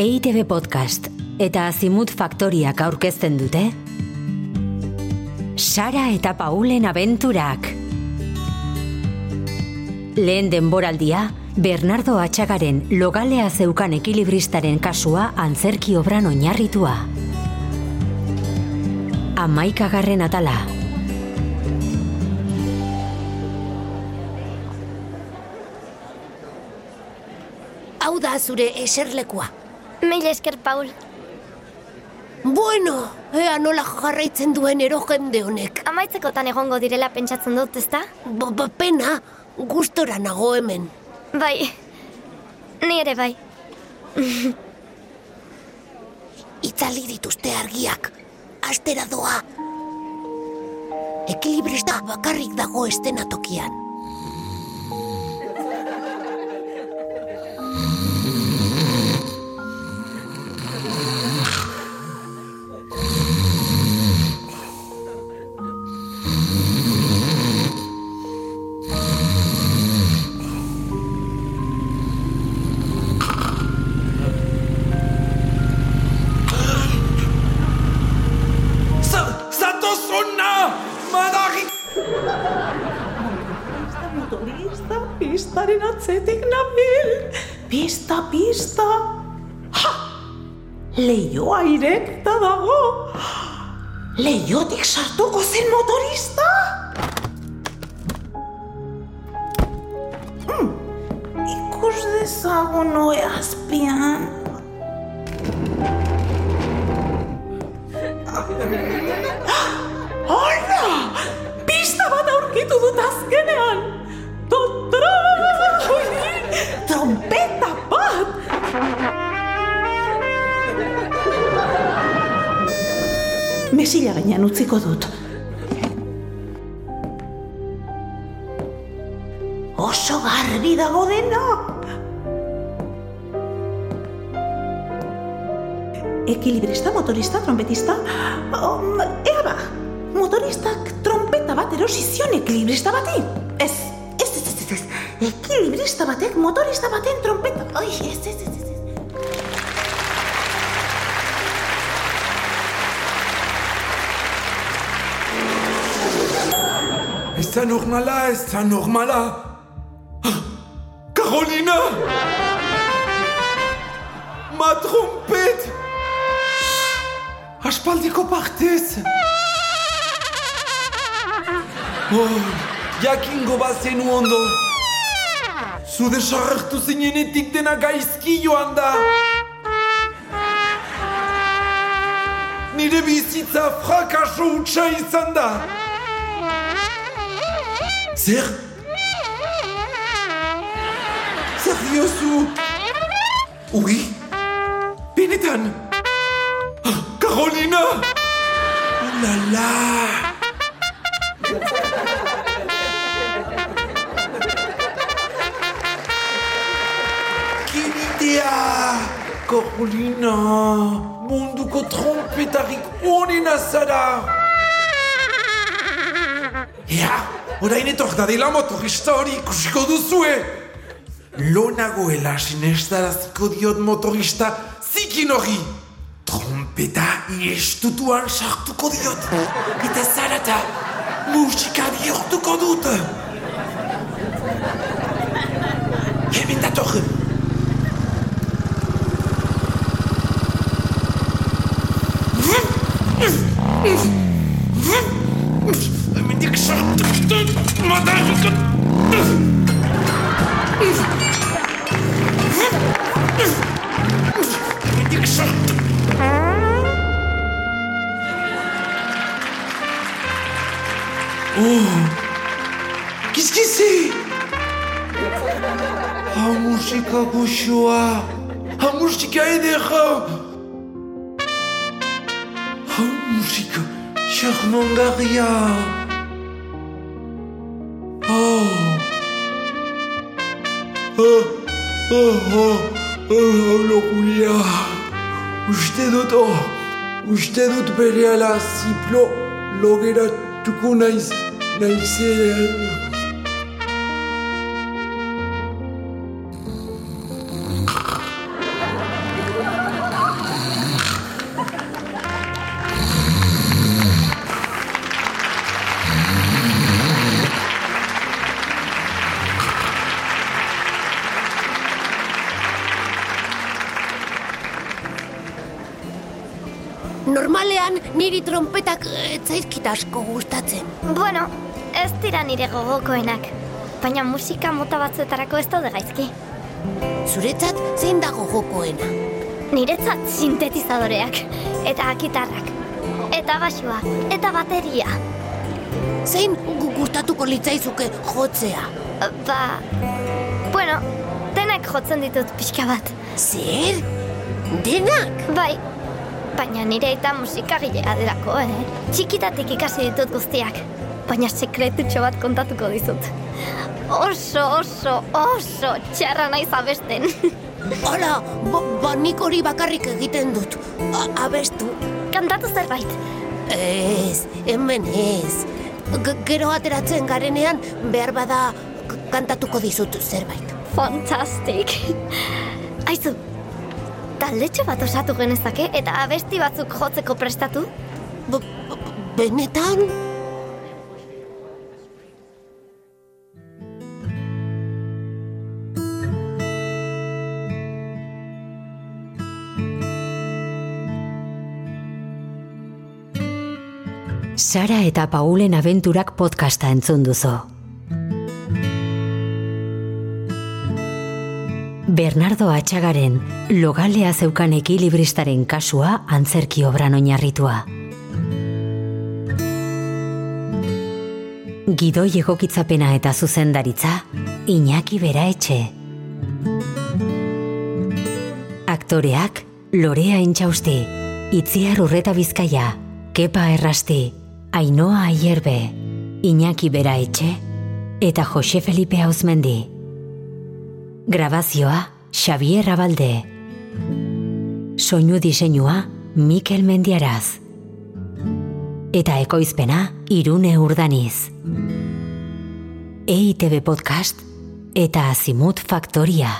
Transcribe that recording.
EITB Podcast eta Azimut Faktoriak aurkezten dute Sara eta Paulen abenturak Lehen denboraldia, Bernardo Atxagaren logalea zeukan ekilibristaren kasua antzerki obran oinarritua. Amaikagarren atala. Hau da zure eserlekua. Mil esker, Paul. Bueno, ea nola jarraitzen duen ero jende honek. Amaitzekotan egongo direla pentsatzen dut, ezta? Ba, ba, pena, gustora nago hemen. Bai, ni ere bai. Itzali dituzte argiak. Astera doa. Ekilibrista bakarrik dago estenatokian. Pistaren atzetik nabil. Pista, pista. Ha! Leioa irekta dago. Leiotik sartuko zen motorista? Mesila gainean utziko dut. Oso garbi dago dena! Ekilibrista, motorista, trompetista... Um, ea ba, motoristak trompeta bat erosi zion ekilibrista bati. Ez, ez, ez, ez, ez, ez. Ekilibrista batek motorista baten trompeta... Ai, ez, ez, ez, Ez da normala, ez da normala! Carolina! Ma trompet! Aspaldiko partez! Oh, jakingo bazenu ondo! Zude sarrartu zinenetik dena gaizki joan da! Nire bizitza frakaso utxa izan da! Zer? Zer diozu? Ui? Benetan? Ah, Carolina! Oh la la! Kinidea! Carolina! Munduko trompetarik onena zara! Ea, orain etor da dela motorista hori ikusiko duzue! Lonagoela sinestaraziko diot motorista zikin hori! Trompeta iestutuan sartuko diot! Eta zarata, musika bihurtuko dut! Hemen dator! Hemendik sartuko motorika! Hemendik sartu... Oh! Qu'est-ce que c'est Ha musika goxoa! Ha musika charmangarria! Oh! Oh! Oh! Oh! Oh! Loguia! Uste dut, oh! Uste dut bere ala ziplo logeratuko naiz, naiz normalean niri trompetak ez zaizkit asko gustatzen. Bueno, ez dira nire gogokoenak. Baina musika mota batzuetarako ez daude gaizki. Zuretzat zein dago jokoena? Niretzat sintetizadoreak, eta gitarrak, eta basua, eta bateria. Zein gu- gustatuko litzaizuke jotzea? Ba, bueno, denak jotzen ditut pixka bat. Zer? Denak? Bai, baina nire eta musikagilea delako, eh? Txikitatik ikasi ditut guztiak, baina sekretutxo bat kontatuko dizut. Oso, oso, oso txarra naiz abesten. Hala, ba, ba nik hori bakarrik egiten dut. A, abestu. Kantatu zerbait. Ez, hemen ez. G gero ateratzen garenean, behar bada kantatuko dizut zerbait. Fantastik. Aizu, taldetxo bat osatu genezake eta abesti batzuk jotzeko prestatu? B benetan? Sara eta Paulen abenturak podcasta entzun duzu. Bernardo Atxagaren logalea zeukan ekilibristaren kasua antzerki obran oinarritua. Gidoi egokitzapena eta zuzendaritza, Iñaki Bera Etxe. Aktoreak, Lorea Intxausti, Itziar Urreta Bizkaia, Kepa Errasti, Ainoa Aierbe, Iñaki Bera Etxe, eta Jose Felipe Hauzmendi. Grabazioa, Xavier Abalde. Soinu diseinua, Mikel Mendiaraz. Eta ekoizpena, Irune Urdaniz. EITB Podcast eta Azimut Faktoria.